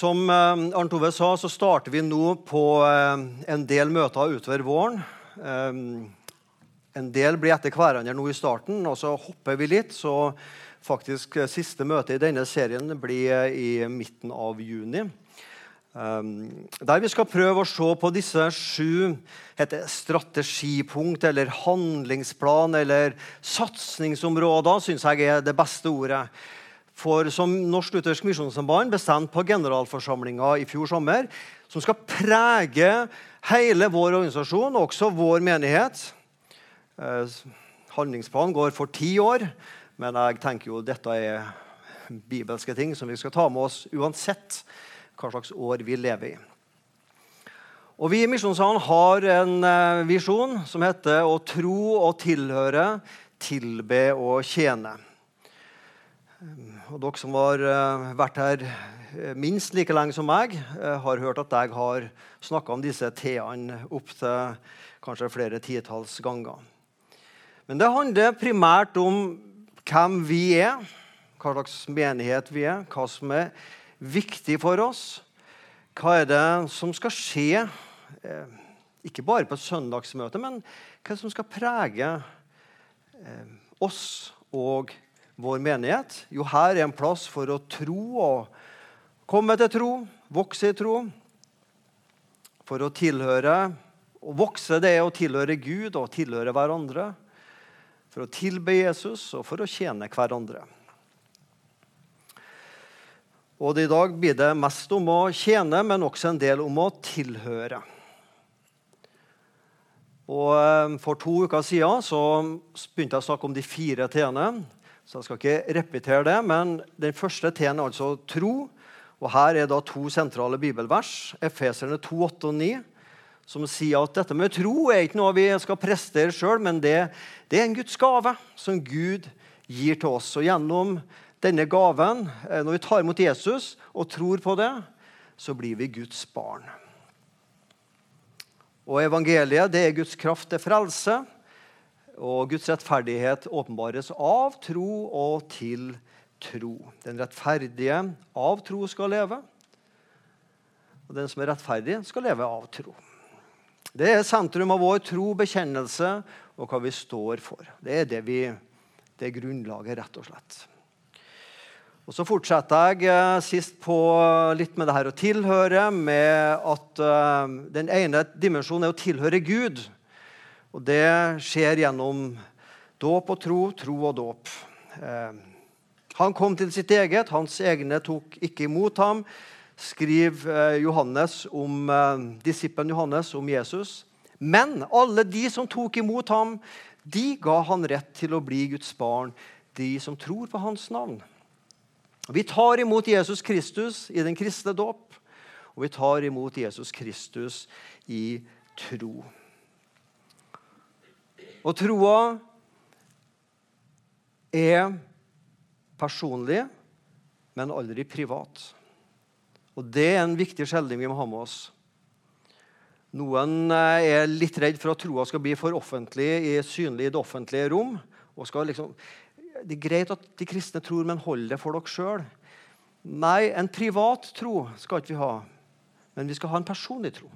Som eh, Arnt Ove sa, så starter vi nå på eh, en del møter utover våren. Eh, en del blir etter hverandre nå i starten, og så hopper vi litt. Så faktisk siste møte i denne serien blir i midten av juni. Der vi skal prøve å se på disse sju strategipunkt eller handlingsplan eller satsingsområder, syns jeg er det beste ordet for som Norsk Luthersk Misjonssamband bestemte på generalforsamlinga i fjor sommer, som skal prege hele vår organisasjon, og også vår menighet. Eh, handlingsplanen går for ti år, men jeg tenker jo dette er bibelske ting som vi skal ta med oss uansett hva slags år vi lever i. Og Vi i Misjonssalen har en eh, visjon som heter 'Å tro og tilhøre, tilbe og tjene'. Og dere som har uh, vært her uh, minst like lenge som meg, uh, har hørt at jeg har snakka om disse T-ene opptil kanskje flere titalls ganger. Men det handler primært om hvem vi er, hva slags menighet vi er, hva som er viktig for oss. Hva er det som skal skje, ikke bare på et søndagsmøte, men hva som skal prege oss og oss vår menighet? Jo, her er en plass for å tro og komme til tro, vokse i tro. For å tilhøre Å vokse det er å tilhøre Gud og tilhøre hverandre. For å tilbe Jesus og for å tjene hverandre. Og I dag blir det mest om å tjene, men også en del om å tilhøre. Og eh, For to uker siden så begynte jeg å snakke om de fire t-ene. Så jeg skal ikke repetere det, men Den første T-en er altså tro. Og Her er da to sentrale bibelvers, Efeserne 2, 8 og 9, som sier at dette med tro er ikke noe vi skal prestere sjøl, men det, det, er en Guds gave som Gud gir til oss. Og Gjennom denne gaven, eh, når vi tar imot Jesus og tror på det, så blir vi Guds barn. Og Evangeliet det er Guds kraft til frelse. Og Guds rettferdighet åpenbares av tro og til tro. Den rettferdige av tro skal leve. Og den som er rettferdig, skal leve av tro. Det er sentrum av vår tro, bekjennelse og hva vi står for. Det er det, vi, det er grunnlaget, rett og slett. Og Så fortsetter jeg eh, sist på litt med det her å tilhøre, med at uh, den ene dimensjonen er å tilhøre Gud. Og det skjer gjennom dåp og tro, tro og dåp. Eh, han kom til sitt eget, hans egne tok ikke imot ham. Skriver eh, Johannes om, eh, disippelen Johannes om Jesus. Men alle de som tok imot ham, de ga han rett til å bli Guds barn, de som tror på hans navn. Vi tar imot Jesus Kristus i den kristne dåp, og vi tar imot Jesus Kristus i tro. Og troa er personlig, men aldri privat. Og Det er en viktig skjeldning vi må ha med oss. Noen eh, er litt redd for at troa skal bli for offentlig, synlig i det offentlige rom. Liksom, det er greit at de kristne tror, men hold det for dere sjøl. Nei, en privat tro skal ikke vi ha, men vi skal ha en personlig tro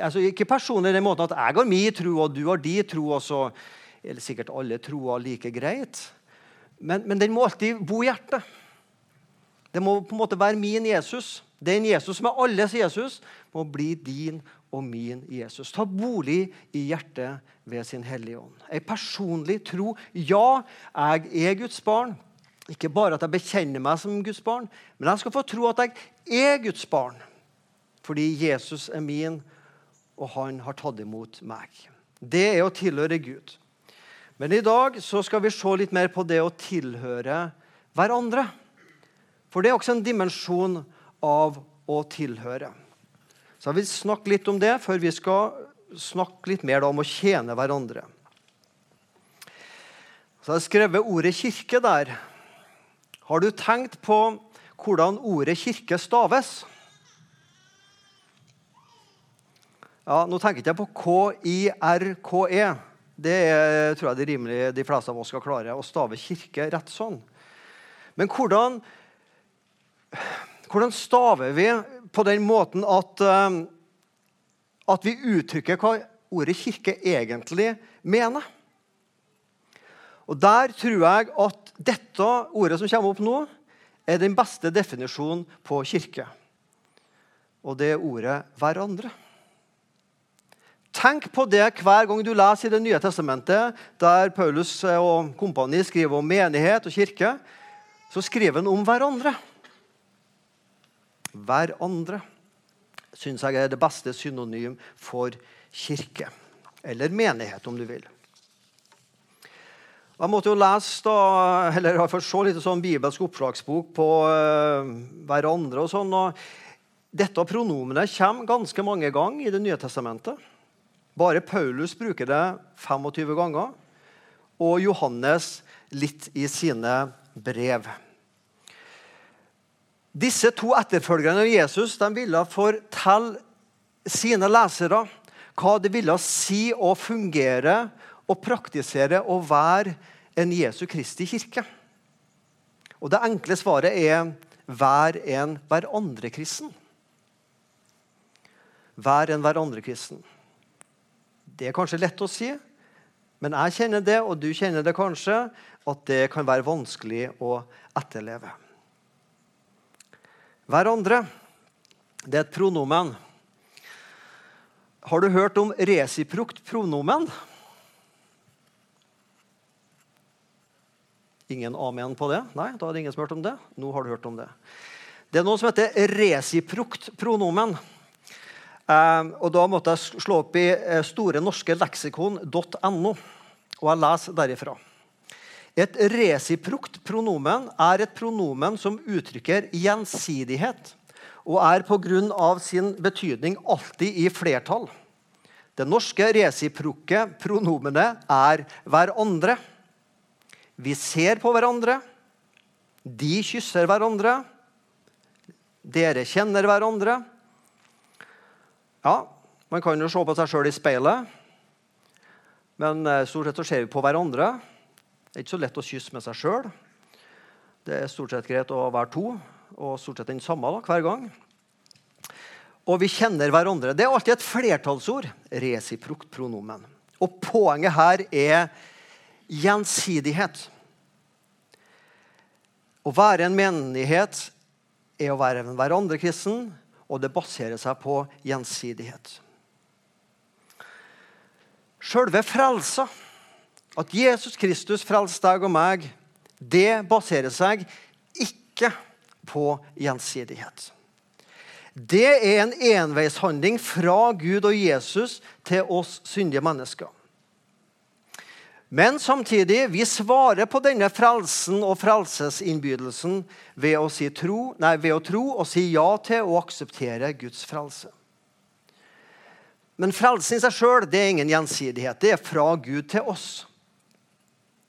altså Ikke personlig i den måten at jeg har min tro, og du har din tro, og så er sikkert alle troer like greit. Men, men, den må alltid bo i hjertet. Det må på en måte være min Jesus. Den Jesus som er alles Jesus, må bli din og min Jesus. Ta bolig i hjertet ved sin Hellige Ånd. Ei personlig tro. Ja, jeg er Guds barn. Ikke bare at jeg bekjenner meg som Guds barn, men jeg skal få tro at jeg er Guds barn. Fordi Jesus er min og han har tatt imot meg. Det er å tilhøre Gud. Men i dag så skal vi se litt mer på det å tilhøre hverandre. For det er også en dimensjon av å tilhøre. Så jeg vil snakke litt om det før vi skal snakke litt mer om å tjene hverandre. Så jeg har skrevet ordet 'kirke' der. Har du tenkt på hvordan ordet 'kirke' staves? Ja, Nå tenker jeg ikke på K-I-R-K-E. Det er, tror jeg de, rimelig de fleste av oss skal klare å stave kirke rett sånn. Men hvordan, hvordan staver vi på den måten at, eh, at vi uttrykker hva ordet kirke egentlig mener? Og Der tror jeg at dette ordet som kommer opp nå, er den beste definisjonen på kirke. Og det er ordet 'hverandre'. Tenk på det hver gang du leser i Det nye testamentet, der Paulus og kompani skriver om menighet og kirke. Så skriver han om hverandre. Hverandre syns jeg er det beste synonym for kirke. Eller menighet, om du vil. Jeg måtte jo lese da, eller se litt sånn bibelsk oppslagsbok på uh, hverandre. og sånn, og Dette pronomenet kommer ganske mange ganger i Det nye testamentet. Bare Paulus bruker det 25 ganger, og Johannes litt i sine brev. Disse to etterfølgerne av Jesus de ville fortelle sine lesere hva det ville si å fungere og praktisere å være en Jesu Kristi kirke. Og Det enkle svaret er vær en hverandre-kristen. Vær en hverandre-kristen. Det er kanskje lett å si, men jeg kjenner det, og du kjenner det kanskje, at det kan være vanskelig å etterleve. Hverandre, det er et pronomen. Har du hørt om resiprokt pronomen? Ingen amen på det? Nei, da hadde ingen som hørt om det. Nå har du hørt om det. Det er noe som heter resiprokt pronomen. Eh, og Da måtte jeg slå opp i storenorskeleksikon.no, store norske leksikon.no, og jeg leser derifra. Et resiprokt pronomen er et pronomen som uttrykker gjensidighet og er pga. sin betydning alltid i flertall. Det norske resiprokke pronomenet er hverandre. Vi ser på hverandre. De kysser hverandre. Dere kjenner hverandre. Ja, man kan jo se på seg sjøl i speilet, men eh, stort sett så ser vi på hverandre. Det er ikke så lett å kysse med seg sjøl. Det er stort sett greit å være to, og stort sett den samme da, hver gang. Og vi kjenner hverandre. Det er alltid et flertallsord. Resiprokt pronomen. Og poenget her er gjensidighet. Å være en menighet er å være en hverandre-kristen, og det baserer seg på gjensidighet. Sjølve frelsa, at Jesus Kristus frelste deg og meg, det baserer seg ikke på gjensidighet. Det er en enveishandling fra Gud og Jesus til oss syndige mennesker. Men samtidig, vi svarer på denne frelsen og frelsesinnbydelsen ved å, si tro, nei, ved å tro og si ja til å akseptere Guds frelse. Men frelsen i seg sjøl er ingen gjensidighet. Det er fra Gud til oss.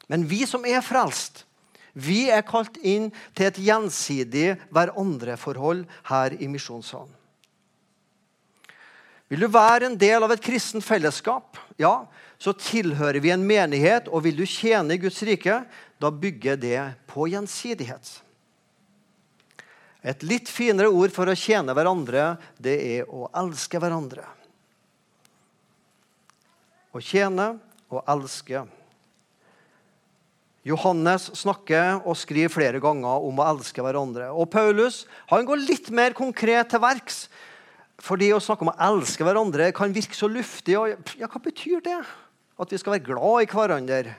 Men vi som er frelst, vi er kalt inn til et gjensidig hverandre-forhold her i misjonssalen. Vil du være en del av et kristent fellesskap, ja, så tilhører vi en menighet, og vil du tjene i Guds rike, da bygger det på gjensidighet. Et litt finere ord for å tjene hverandre, det er å elske hverandre. Å tjene og elske. Johannes snakker og skriver flere ganger om å elske hverandre. Og Paulus han går litt mer konkret til verks. Fordi å snakke om å elske hverandre kan virke så luftig. Og, ja, hva betyr det? At vi skal være glad i hverandre.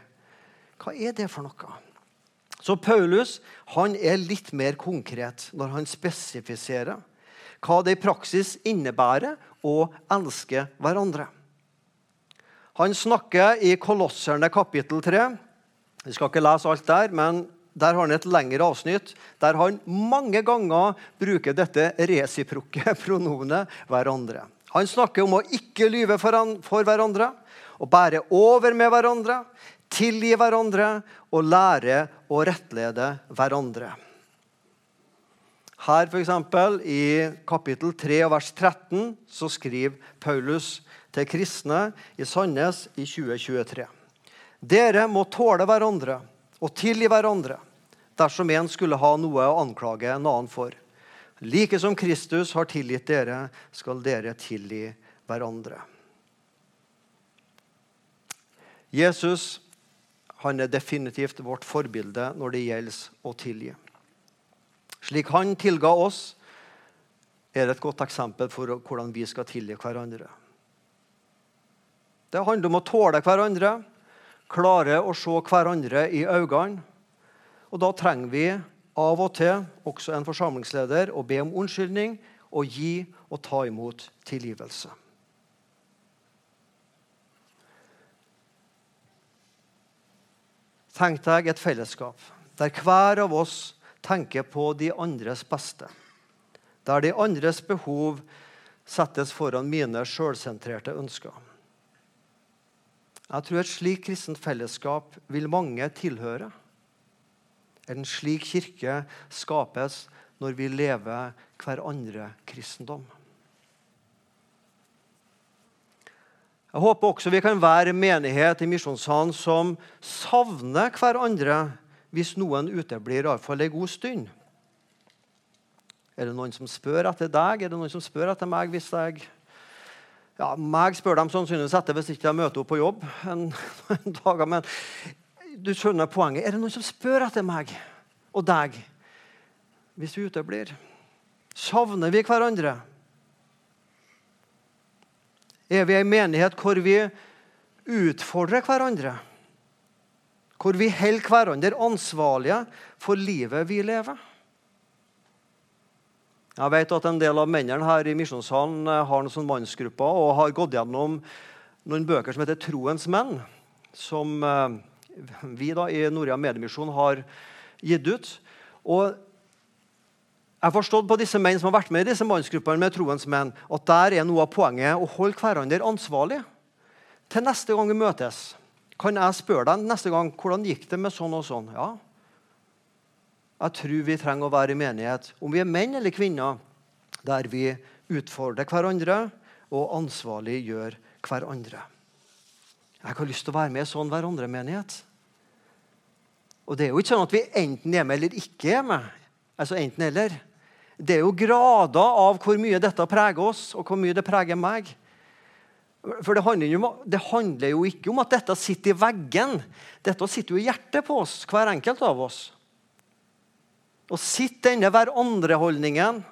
Hva er det for noe? Så Paulus han er litt mer konkret når han spesifiserer hva det i praksis innebærer å elske hverandre. Han snakker i Kolosserne kapittel 3. Vi skal ikke lese alt der, men der har han et lengre avsnitt der han mange ganger bruker dette resiprokke pronomenet hverandre. Han snakker om å ikke lyve for hverandre å bære over med hverandre, tilgi hverandre og lære å rettlede hverandre. Her eksempel, I kapittel 3 vers 13 så skriver Paulus til kristne i Sandnes i 2023. Dere må tåle hverandre og tilgi hverandre dersom en skulle ha noe å anklage en annen for. Like som Kristus har tilgitt dere, skal dere tilgi hverandre. Jesus han er definitivt vårt forbilde når det gjelder å tilgi. Slik han tilga oss, er det et godt eksempel for hvordan vi skal tilgi hverandre. Det handler om å tåle hverandre, klare å se hverandre i øynene. Og da trenger vi av og til, også en forsamlingsleder, å be om unnskyldning og gi og ta imot tilgivelse. Tenk deg et fellesskap der hver av oss tenker på de andres beste. Der de andres behov settes foran mine sjølsentrerte ønsker. Jeg tror et slikt kristent fellesskap vil mange tilhøre. En slik kirke skapes når vi lever hverandre kristendom. Jeg håper også vi kan være menighet i Misjonssalen som savner hverandre hvis noen uteblir iallfall en god stund. Er det noen som spør etter deg? Er det noen som spør etter meg hvis jeg ja, meg spør de sannsynligvis etter hvis ikke jeg møter opp på jobb en, en dag. Men du skjønner poenget. Er det noen som spør etter meg og deg hvis vi uteblir? Savner vi hverandre? Er vi ei menighet hvor vi utfordrer hverandre? Hvor vi holder hverandre ansvarlige for livet vi lever? Jeg vet at en del av mennene her i Misjonssalen eh, har noen mannsgrupper og har gått gjennom noen bøker som heter 'Troens menn', som eh, vi da i Norea Mediemisjon har gitt ut. Og jeg har forstått på disse menn som har vært med i disse mannsgruppene med troens menn, at der er noe av poenget å holde hverandre ansvarlig. Til neste gang vi møtes, kan jeg spørre deg neste gang hvordan gikk det med sånn og sånn. Ja, jeg tror vi trenger å være i menighet, om vi er menn eller kvinner, der vi utfordrer hverandre og ansvarlig gjør hverandre. Jeg har lyst til å være med i sånn hverandre-menighet. Og det er jo ikke sånn at vi enten er med eller ikke er med. Altså enten eller. Det er jo grader av hvor mye dette preger oss, og hvor mye det preger meg. For det handler, jo, det handler jo ikke om at dette sitter i veggen. Dette sitter jo i hjertet på oss, hver enkelt av oss. Og sitter denne hverandreholdningen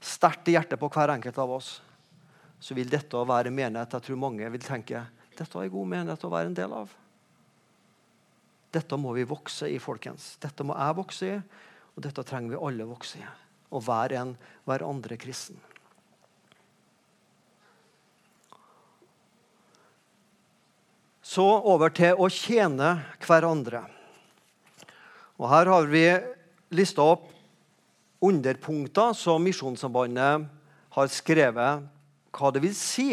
sterkt i hjertet på hver enkelt av oss, så vil dette være menighet Jeg tror mange vil tenke dette er en god menighet å være en del av. Dette må vi vokse i, folkens. Dette må jeg vokse i, og dette trenger vi alle vokse i. Å hver en hverandre kristen. Så over til å tjene hverandre. Og Her har vi lista opp underpunkter som Misjonssambandet har skrevet hva det vil si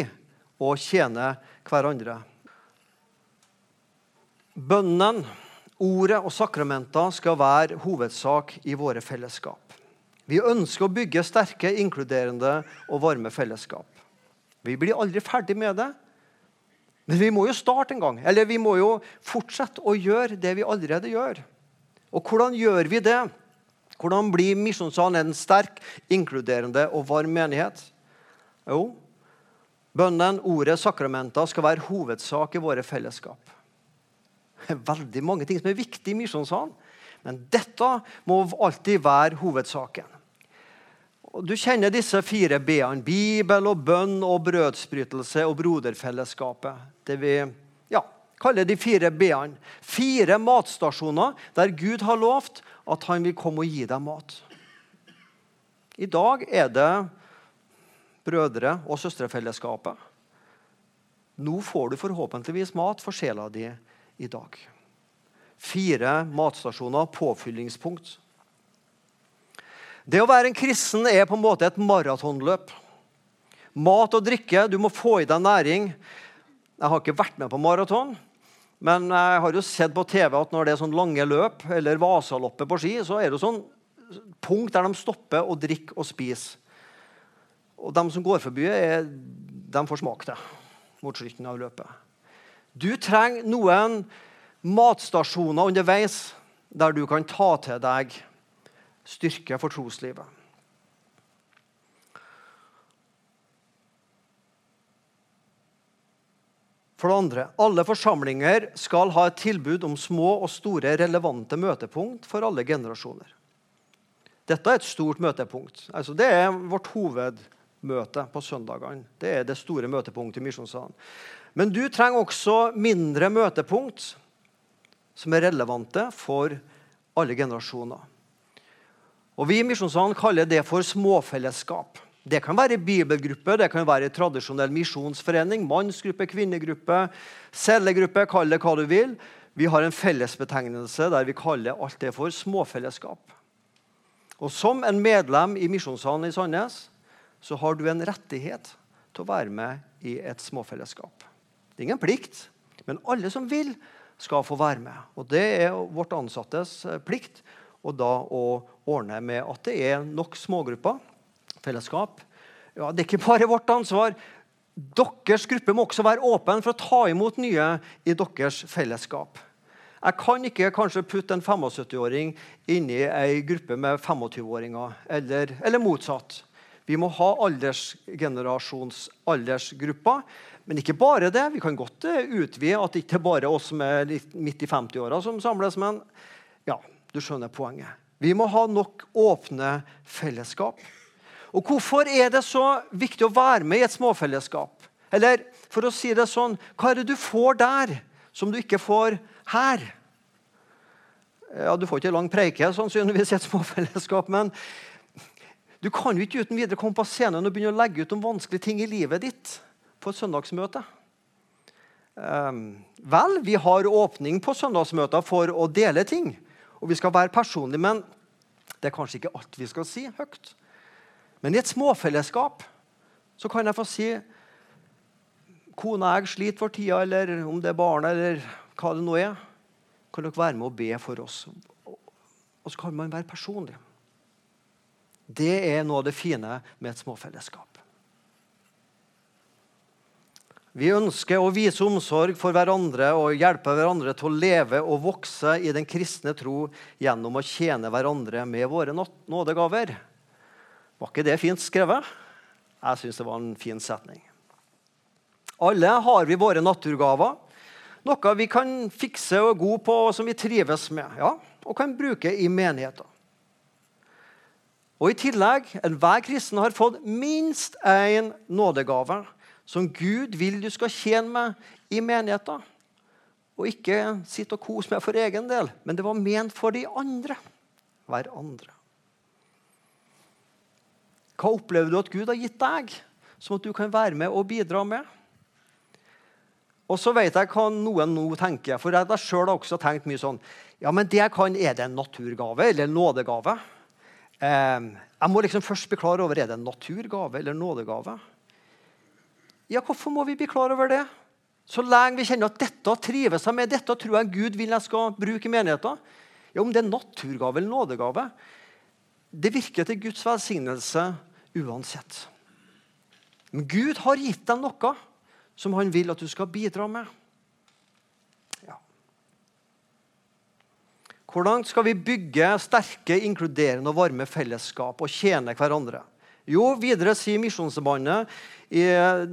å tjene hverandre. Bønnen Ordet og sakramenter skal være hovedsak i våre fellesskap. Vi ønsker å bygge sterke, inkluderende og varme fellesskap. Vi blir aldri ferdig med det, men vi må jo starte en gang. Eller vi må jo fortsette å gjøre det vi allerede gjør. Og hvordan gjør vi det? Hvordan blir Misjonssalen en sterk, inkluderende og varm menighet? Jo, bønnen, ordet, sakramenter skal være hovedsak i våre fellesskap Det er veldig mange ting som er viktig i misjonssalen. Men dette må alltid være hovedsaken. Du kjenner disse fire b-ene. Bibel og bønn og brødsbrytelse og broderfellesskapet. Det vi ja, kaller de fire b-ene. Fire matstasjoner der Gud har lovt at han vil komme og gi deg mat. I dag er det brødre- og søstrefellesskapet. Nå får du forhåpentligvis mat for sjela di i dag. Fire matstasjoner, påfyllingspunkt. Det å være en kristen er på en måte et maratonløp. Mat og drikke, du må få i deg næring. Jeg har ikke vært med på maraton, men jeg har jo sett på TV at når det er sånn lange løp, eller Vasaloppet på ski, så er det sånn punkt der de stopper og drikker og spiser. Og de som går forbi, er, de får smake det mot slutten av løpet. Du trenger noen matstasjoner underveis der du kan ta til deg styrke for troslivet. For det andre, Alle forsamlinger skal ha et tilbud om små og store relevante møtepunkt for alle generasjoner. Dette er et stort møtepunkt. Altså, det er vårt hovedmøte på søndagene. Det er det store møtepunktet i misjonssalen. Men du trenger også mindre møtepunkt som er relevante for alle generasjoner. Og Vi i Misjonssalen kaller det for småfellesskap. Det kan være bibelgruppe, det kan være tradisjonell misjonsforening, mannsgruppe, kvinnegruppe, cellegruppe, kall det hva du vil. Vi har en fellesbetegnelse der vi kaller alt det for småfellesskap. Og Som en medlem i Misjonssalen i Sandnes så har du en rettighet til å være med i et småfellesskap. Det er ingen plikt, men alle som vil, skal få være med. Og Det er vårt ansattes plikt og da å ordne med at det er nok smågrupper fellesskap. Ja, det er ikke bare vårt ansvar. Deres gruppe må også være åpen for å ta imot nye i deres fellesskap. Jeg kan ikke kanskje putte en 75-åring inni ei gruppe med 25-åringer, eller, eller, motsatt. Vi må ha aldersgenerasjons aldersgrupper. Men ikke bare det. Vi kan godt eh, utvide at det ikke bare er oss midt i 50-åra som samles. Men ja, du skjønner poenget. Vi må ha nok åpne fellesskap. Og Hvorfor er det så viktig å være med i et småfellesskap? Eller for å si det sånn Hva er det du får der som du ikke får her? Ja, Du får ikke lang preike sannsynligvis i et småfellesskap, men du kan jo ikke uten videre komme på scenen og begynne å legge ut om vanskelige ting i livet ditt på et søndagsmøte. Um, vel, vi har åpning på søndagsmøter for å dele ting, og vi skal være personlige, men det er kanskje ikke alt vi skal si høyt. Men i et småfellesskap så kan jeg få si Kona jeg sliter for tida, eller om det er barna, eller hva det nå er. Kan dere være med og be for oss? Og så kan man være personlig. Det er noe av det fine med et småfellesskap. Vi ønsker å vise omsorg for hverandre og hjelpe hverandre til å leve og vokse i den kristne tro gjennom å tjene hverandre med våre nådegaver. Var ikke det fint skrevet? Jeg syns det var en fin setning. Alle har vi våre naturgaver. Noe vi kan fikse og er gode på, og som vi trives med. ja, Og kan bruke i menigheter. Og I tillegg enhver kristen har fått minst én nådegave som Gud vil du skal tjene med i menigheten. Og ikke sitte og kose med for egen del, men det var ment for de andre. Hverandre. Hva opplever du at Gud har gitt deg, som at du kan være med og bidra med? Og så vet jeg hva noen nå tenker, for jeg har også tenkt mye sånn Ja, men det jeg kan, er det en naturgave eller en nådegave? Eh, jeg må liksom først beklare over er det en naturgave eller en nådegave. Ja, hvorfor må vi bli klar over det? Så lenge vi kjenner at dette trives jeg med, dette tror jeg Gud vil jeg skal bruke i menigheten. Ja, Om det er naturgave eller nådegave Det virker til Guds velsignelse uansett. Men Gud har gitt deg noe som han vil at du skal bidra med. Ja. Hvordan skal vi bygge sterke, inkluderende og varme fellesskap og tjene hverandre? Jo, videre sier Misjonssambandet i eh,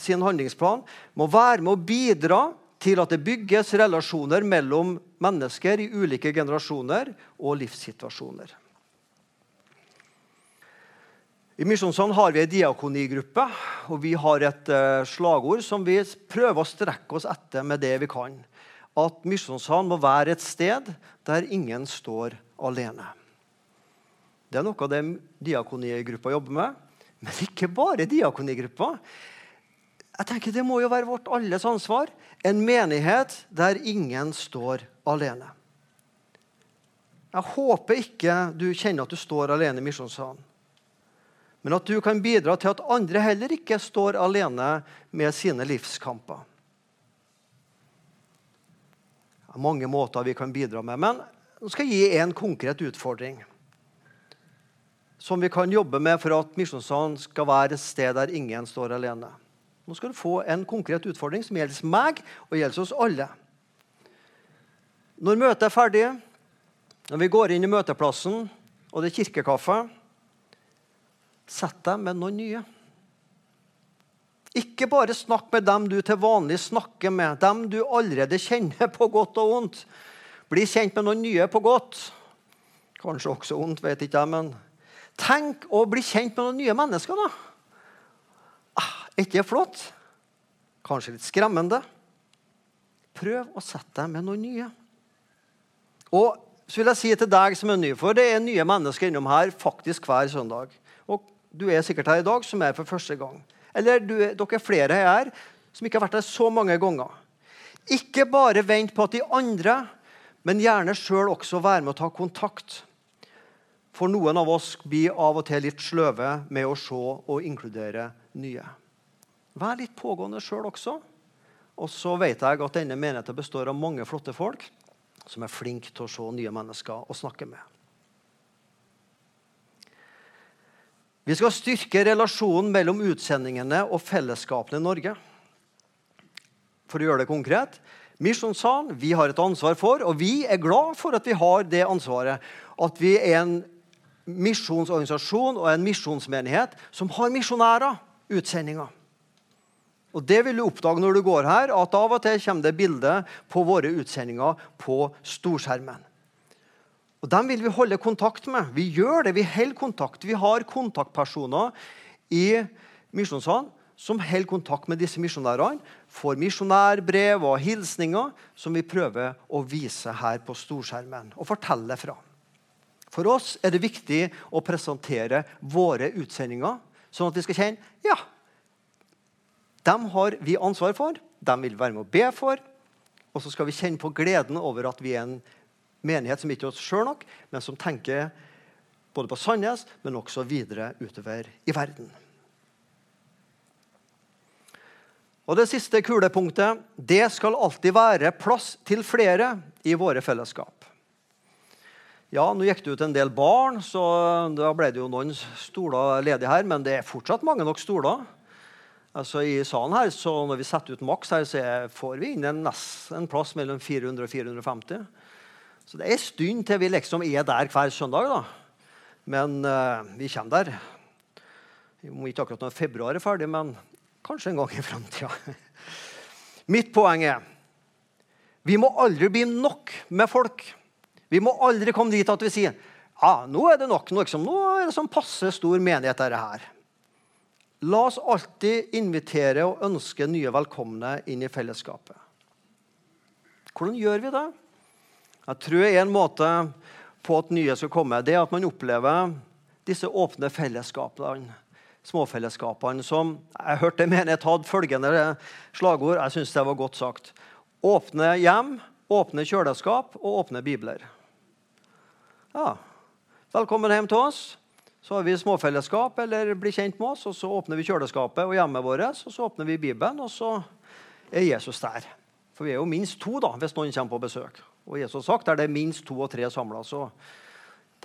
sin handlingsplan må være med å bidra til at det bygges relasjoner mellom mennesker i ulike generasjoner og livssituasjoner. I Misjonssalen har vi en diakonigruppe, og vi har et uh, slagord som vi prøver å strekke oss etter med det vi kan. At Misjonssalen må være et sted der ingen står alene. Det er noe av det diakonigruppa jobber med. Men ikke bare diakonigruppa. Jeg tenker Det må jo være vårt alles ansvar. En menighet der ingen står alene. Jeg håper ikke du kjenner at du står alene i Misjonssalen men at du kan bidra til at andre heller ikke står alene med sine livskamper. Det er mange måter vi kan bidra med, men nå skal jeg gi en konkret utfordring. Som vi kan jobbe med for at Misjonssalen skal være et sted der ingen står alene. Nå skal du få en konkret utfordring som gjelder meg og gjelder oss alle. Når møtet er ferdig, når vi går inn i møteplassen og det er kirkekaffe Sett deg med noen nye. Ikke bare snakk med dem du til vanlig snakker med, dem du allerede kjenner på godt og vondt. Bli kjent med noen nye på godt. Kanskje også vondt, vet ikke jeg, men tenk å bli kjent med noen nye mennesker, da. Ah, ikke flott? Kanskje litt skremmende. Prøv å sette deg med noen nye. Og så vil jeg si til deg som er ny, for det er nye mennesker innom her faktisk hver søndag. Og du er sikkert her i dag som er for første gang. Eller du, dere er flere her som ikke har vært her så mange ganger. Ikke bare vent på at de andre, men gjerne sjøl også være med å ta kontakt. For noen av oss blir av og til litt sløve med å se og inkludere nye. Vær litt pågående sjøl også. Og så vet jeg at denne menigheten består av mange flotte folk som er flinke til å se nye mennesker og snakke med. Vi skal styrke relasjonen mellom utsendingene og fellesskapene i Norge. For å gjøre det konkret Misjonssalen vi har et ansvar for, og vi er glad for at vi har det ansvaret. At vi er en misjonsorganisasjon og en misjonsmenighet som har misjonærer, utsendinger. Og Det vil du oppdage når du går her, at av og til kommer det bilder på våre utsendinger på storskjermen. Og Dem vil vi holde kontakt med. Vi gjør det, vi holder kontakt. Vi har kontaktpersoner i Misjonssalen som holder kontakt med disse misjonærene. Får misjonærbrev og hilsninger som vi prøver å vise her på storskjermen og fortelle fra. For oss er det viktig å presentere våre utsendinger, sånn at vi skal kjenne ja, dem har vi ansvar for, dem vil vi være med å be for. Og så skal vi kjenne på gleden over at vi er en menighet som ikke er oss sjøl nok, men som tenker både på Sandnes, men også videre utover i verden. Og Det siste kulepunktet det skal alltid være plass til flere i våre fellesskap. Ja, Nå gikk det ut en del barn, så da ble det jo noen stoler ledige her. Men det er fortsatt mange nok stoler. Altså I salen her, så Når vi setter ut maks, her, så får vi inn en, en plass mellom 400 og 450. Så det er en stund til vi liksom er der hver søndag. da. Men uh, vi kommer der. Vi må ikke akkurat når februar er ferdig, men kanskje en gang i framtida. Mitt poeng er vi må aldri bli nok med folk. Vi må aldri komme dit at vi sier ja, nå er det nok. Nå, liksom, nå er det sånn passe stor menighet. Dette her. La oss alltid invitere og ønske nye velkomne inn i fellesskapet. Hvordan gjør vi det? Jeg tror en måte på at nye skal komme, det er at man opplever disse åpne fellesskapene. Småfellesskapene som Jeg hørte en menighet hadde følgende slagord. Jeg syns det var godt sagt. Åpne hjem, åpne kjøleskap og åpne bibler. Ja, Velkommen hjem til oss. Så har vi småfellesskap, eller blir kjent med oss, og så åpner vi kjøleskapet og hjemmet vårt. Og så åpner vi Bibelen, og så er Jesus der. For vi er jo minst to da, hvis noen kommer på besøk. Og Jesus sagt er det minst to og tre samla, så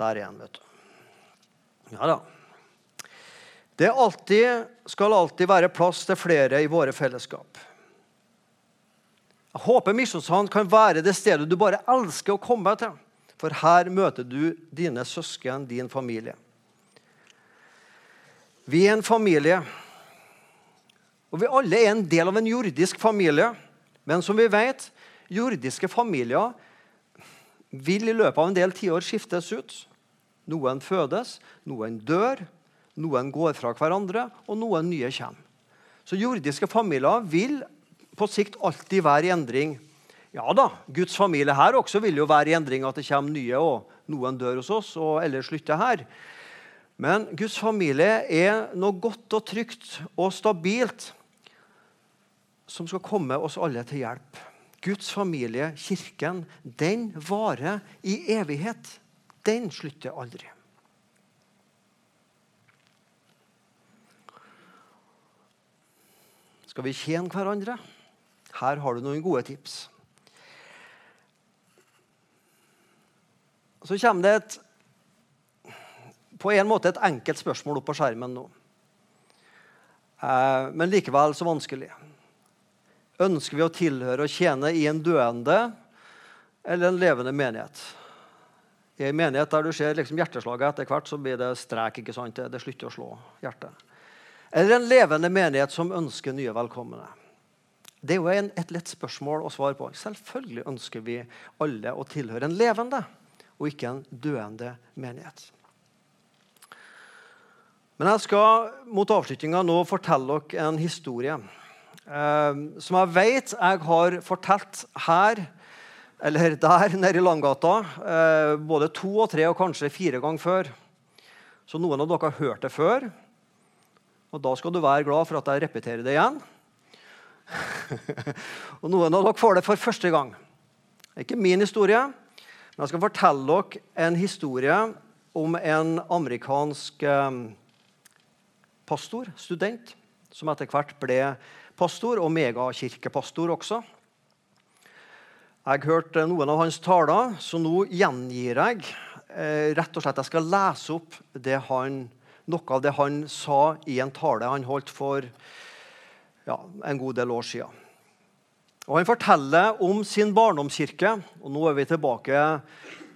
der er han, vet du. Ja da. Det alltid, skal alltid være plass til flere i våre fellesskap. Jeg håper Misjonssand kan være det stedet du bare elsker å komme til. For her møter du dine søsken, din familie. Vi er en familie. Og vi alle er en del av en jordisk familie. Men som vi vet, jordiske familier vil i løpet av en del tiår skiftes ut. Noen fødes, noen dør, noen går fra hverandre, og noen nye kommer. Så jordiske familier vil på sikt alltid være i endring. Ja da, Guds familie her også vil jo være i endring, at det kommer nye, og noen dør hos oss, og ellers slutter her. Men Guds familie er noe godt og trygt og stabilt som skal komme oss alle til hjelp. Guds familie, kirken, den varer i evighet. Den slutter aldri. Skal vi tjene hverandre? Her har du noen gode tips. Så kommer det et, på en måte et enkelt spørsmål opp på skjermen nå. Eh, men likevel så vanskelig. Ønsker vi å tilhøre og tjene i en døende eller en levende menighet? I en menighet der du ser liksom hjerteslaget etter hvert, så blir det strek. ikke sant? Det slutter å slå hjertet. Eller en levende menighet som ønsker nye velkomne? Det er jo en, et lett spørsmål å svare på. Selvfølgelig ønsker vi alle å tilhøre en levende og ikke en døende menighet. Men jeg skal mot avslutninga nå fortelle dere en historie eh, som jeg vet jeg har fortalt her eller der nede i Langgata eh, både to og tre og kanskje fire ganger før. Så noen av dere har hørt det før. Og da skal du være glad for at jeg repeterer det igjen. og noen av dere får det for første gang. Det er ikke min historie, jeg skal fortelle dere en historie om en amerikansk eh, pastor, student, som etter hvert ble pastor, og megakirkepastor også. Jeg hørte noen av hans taler, så nå gjengir jeg eh, rett og slett Jeg skal lese opp han, noe av det han sa i en tale han holdt for ja, en god del år siden. Og Han forteller om sin barndomskirke. og Nå er vi tilbake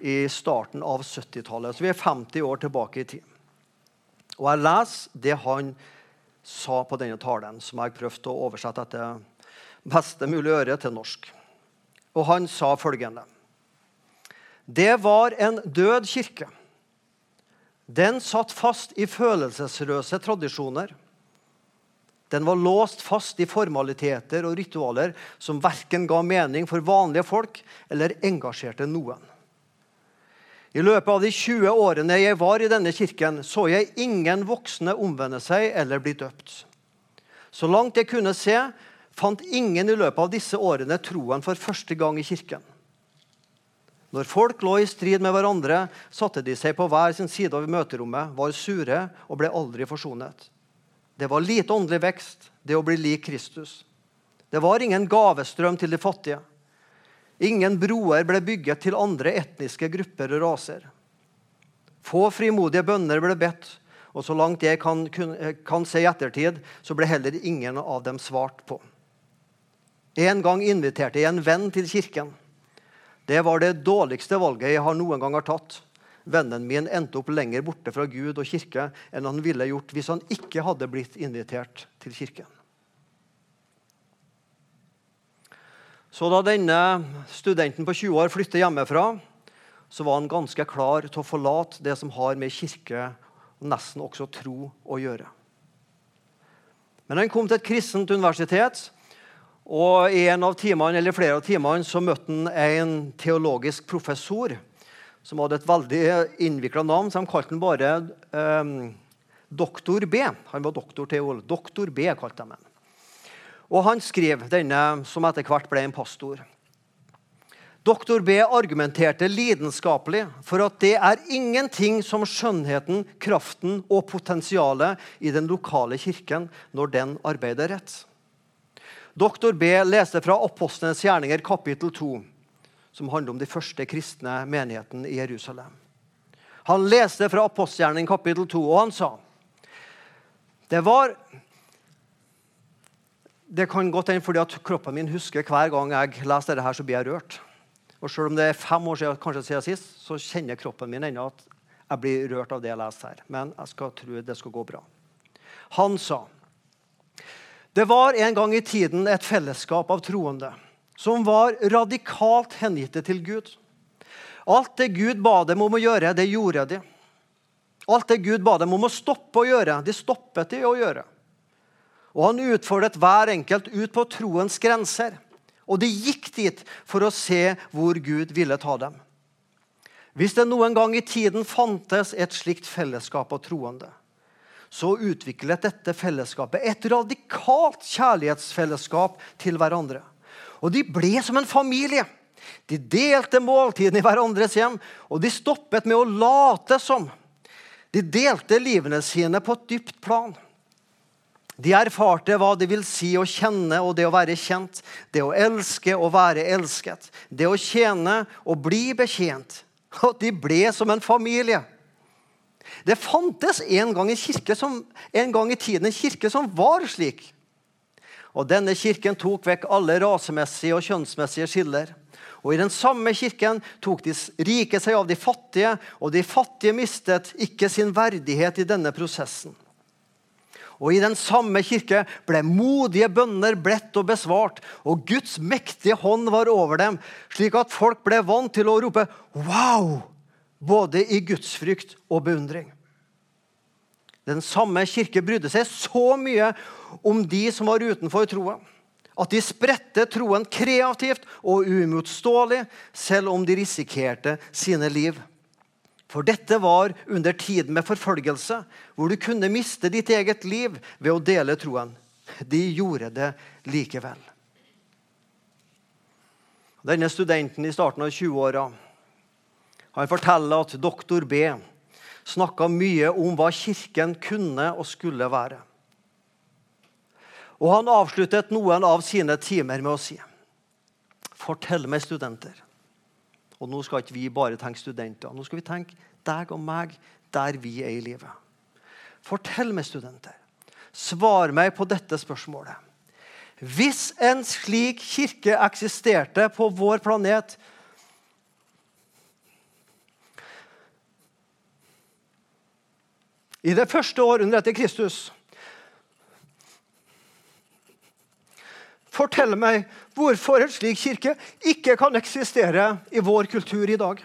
i starten av 70-tallet. Så vi er 50 år tilbake i tid. Og Jeg leser det han sa på denne talen, som jeg prøvde å oversette etter beste mulig øre til norsk. Og han sa følgende Det var en død kirke. Den satt fast i følelsesløse tradisjoner. Den var låst fast i formaliteter og ritualer som verken ga mening for vanlige folk eller engasjerte noen. I løpet av de 20 årene jeg var i denne kirken, så jeg ingen voksne omvende seg eller bli døpt. Så langt jeg kunne se, fant ingen i løpet av disse årene troen for første gang i kirken. Når folk lå i strid med hverandre, satte de seg på hver sin side av møterommet, var sure og ble aldri forsonet. Det var lite åndelig vekst, det å bli lik Kristus. Det var ingen gavestrøm til de fattige. Ingen broer ble bygget til andre etniske grupper og raser. Få frimodige bønner ble bedt, og så langt jeg kan, kan se i ettertid, så ble heller ingen av dem svart på. En gang inviterte jeg en venn til kirken. Det var det dårligste valget jeg noen gang har tatt. Vennen min endte opp lenger borte fra Gud og kirke enn han ville gjort hvis han ikke hadde blitt invitert til kirken. Så da denne studenten på 20 år flyttet hjemmefra, så var han ganske klar til å forlate det som har med kirke og nesten også tro å gjøre. Men han kom til et kristent universitet, og i en av timene, eller flere av timene så møtte han en teologisk professor som hadde et veldig innvikla navn, så de kalte han bare um, Doktor B. Han var doktor teol. Doktor B kalte de ham. Og han skrev denne som etter hvert ble en pastor. Doktor B argumenterte lidenskapelig for at det er ingenting som skjønnheten, kraften og potensialet i den lokale kirken når den arbeider rett. Doktor B leste fra Apostlenes gjerninger kapittel 2 som handler om de første kristne menigheten i Jerusalem. Han leste fra apostelgjerningen kapittel 2, og han sa Det var Det kan godt hende fordi at kroppen min husker hver gang jeg leser dette, så blir jeg rørt. Og Selv om det er fem år siden, kanskje siden sist, så kjenner kroppen min ennå at jeg blir rørt av det jeg leser her. Men jeg skal tro det skal gå bra. Han sa det var en gang i tiden et fellesskap av troende som var radikalt hengitte til Gud. Alt det Gud ba dem om å gjøre, det gjorde de. Alt det Gud ba dem om å stoppe å gjøre, de stoppet de å gjøre. Og Han utfordret hver enkelt ut på troens grenser. Og de gikk dit for å se hvor Gud ville ta dem. Hvis det noen gang i tiden fantes et slikt fellesskap av troende, så utviklet dette fellesskapet et radikalt kjærlighetsfellesskap til hverandre. Og de ble som en familie. De delte måltidene i hverandres hjem, og de stoppet med å late som. De delte livene sine på et dypt plan. De erfarte hva det vil si å kjenne og det å være kjent, det å elske og være elsket, det å tjene og bli betjent. Og de ble som en familie. Det fantes en gang, som, en gang i tiden en kirke som var slik. Og Denne kirken tok vekk alle rasemessige og kjønnsmessige skiller. Og I den samme kirken tok de rike seg av de fattige, og de fattige mistet ikke sin verdighet i denne prosessen. Og i den samme kirke ble modige bønner bledt og besvart, og Guds mektige hånd var over dem, slik at folk ble vant til å rope 'wow', både i gudsfrykt og beundring. Den samme kirke brydde seg så mye om de som var utenfor troen, at de spredte troen kreativt og uimotståelig, selv om de risikerte sine liv. For dette var under tiden med forfølgelse, hvor du kunne miste ditt eget liv ved å dele troen. De gjorde det likevel. Denne studenten i starten av 20-åra forteller at doktor B snakka mye om hva Kirken kunne og skulle være. Og Han avsluttet noen av sine timer med å si Fortell meg, studenter. Og nå skal ikke vi bare tenke studenter. Nå skal vi tenke deg og meg der vi er i livet. Fortell meg, studenter. Svar meg på dette spørsmålet. Hvis en slik kirke eksisterte på vår planet I det første århundret etter Kristus Fortell meg hvorfor en slik kirke ikke kan eksistere i vår kultur i dag.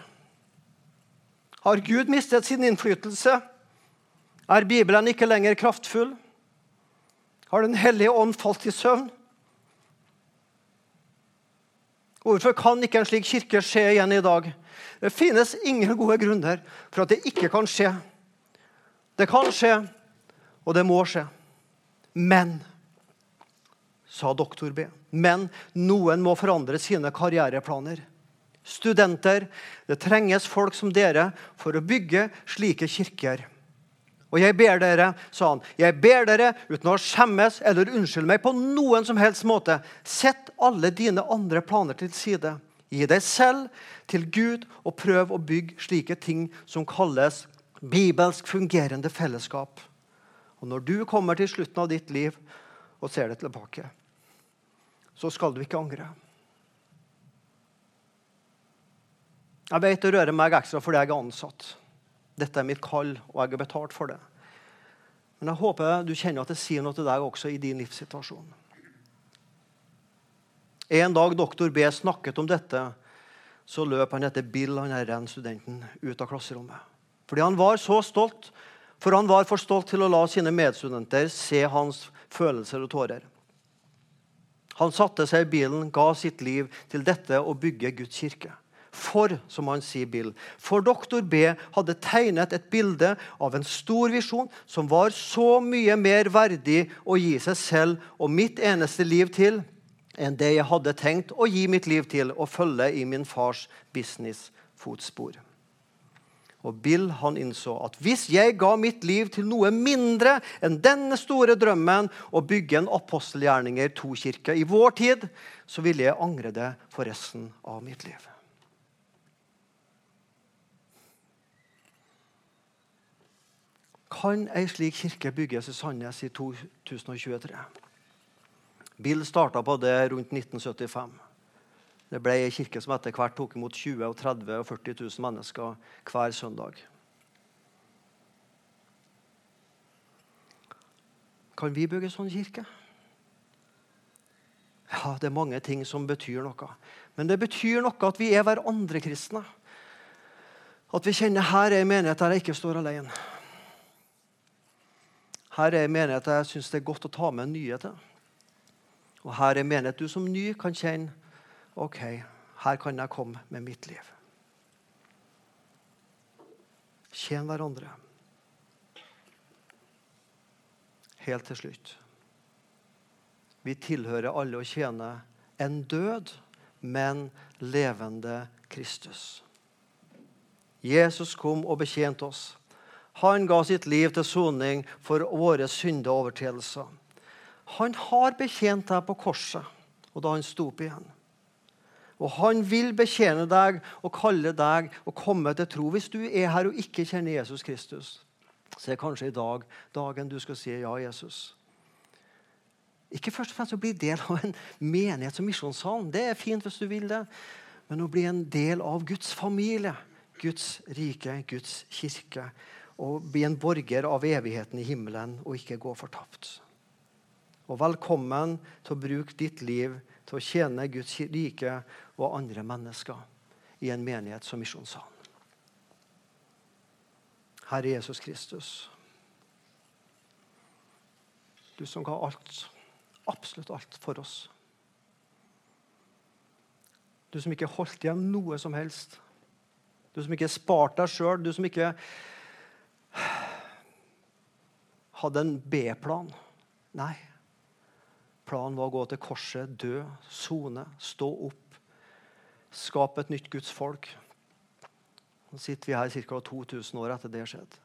Har Gud mistet sin innflytelse? Er Bibelen ikke lenger kraftfull? Har Den hellige ånd falt i søvn? Hvorfor kan ikke en slik kirke skje igjen i dag? Det finnes ingen gode grunner for at det ikke kan skje. Det kan skje, og det må skje. Men, sa doktor B, men noen må forandre sine karriereplaner studenter. Det trenges folk som dere for å bygge slike kirker. Og jeg ber dere, sa han, jeg ber dere uten å skjemmes eller unnskylde meg på noen som helst måte. Sett alle dine andre planer til side. Gi deg selv til Gud og prøv å bygge slike ting som kalles bibelsk fungerende fellesskap. Og Når du kommer til slutten av ditt liv og ser det tilbake, så skal du ikke angre. Jeg vet det rører meg ekstra fordi jeg er ansatt. Dette er mitt kall, og jeg er betalt for det. Men jeg håper du kjenner at det sier noe til deg også i din livssituasjon. En dag doktor B snakket om dette, så løp han etter Bill, han herre studenten, ut av klasserommet. Fordi han var så stolt, for han var for stolt til å la sine medstudenter se hans følelser og tårer. Han satte seg i bilen, ga sitt liv til dette å bygge Guds kirke. For, som han sier Bill, for doktor B hadde tegnet et bilde av en stor visjon som var så mye mer verdig å gi seg selv og mitt eneste liv til enn det jeg hadde tenkt å gi mitt liv til å følge i min fars business-fotspor. Og Bill han innså at hvis jeg ga mitt liv til noe mindre enn denne store drømmen å bygge en apostelgjerninger to-kirke i vår tid, så ville jeg angre det for resten av mitt liv. Kan ei slik kirke bygges i Sandnes i 2023? Bill starta på det rundt 1975. Det ble ei kirke som etter hvert tok imot 20 og 30 og 40 000 mennesker hver søndag. Kan vi bygge sånn kirke? Ja, Det er mange ting som betyr noe. Men det betyr noe at vi er hverandre kristne. At vi kjenner her er en menighet der jeg ikke står alene. Her er en menighet jeg syns det er godt å ta med nye til. Og her er en menighet du som ny kan kjenne OK, her kan jeg komme med mitt liv. Tjen hverandre. Helt til slutt. Vi tilhører alle å tjene en død, men levende Kristus. Jesus kom og betjente oss. Han ga sitt liv til soning for våre syndeovertredelser. Han har betjent deg på korset og da han sto opp igjen. Og han vil betjene deg og kalle deg og komme til tro. Hvis du er her og ikke kjenner Jesus Kristus, så er kanskje i dag dagen du skal si ja, Jesus. Ikke først og fremst å bli del av en menighet som misjonssalen. Det er fint hvis du vil det. Men å bli en del av Guds familie, Guds rike, Guds kirke og bli en borger av evigheten i himmelen og ikke gå fortapt. Og velkommen til å bruke ditt liv til å tjene Guds rike og andre mennesker i en menighet som Misjonssalen. Herre Jesus Kristus, du som ga alt, absolutt alt for oss. Du som ikke holdt igjen noe som helst. Du som ikke sparte deg sjøl. Du som ikke hadde en B-plan. Nei. Planen var å gå til korset, dø, sone, stå opp, skape et nytt Guds folk. Nå sitter vi her ca. 2000 år etter det skjedde.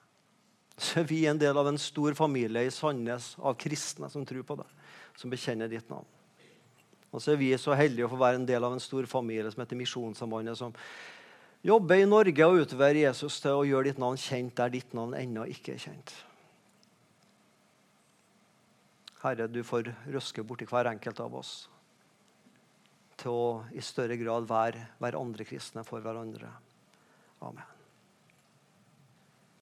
Så vi er en del av en stor familie i Sandnes av kristne som tror på det, som bekjenner ditt navn. Og så er vi så heldige å få være en del av en stor familie som heter Misjonssambandet, som jobber i Norge og utover Jesus til å gjøre ditt navn kjent der ditt navn ennå ikke er kjent. Herre, du får røske borti hver enkelt av oss til å i større grad være, andre kristne for hverandre. Amen.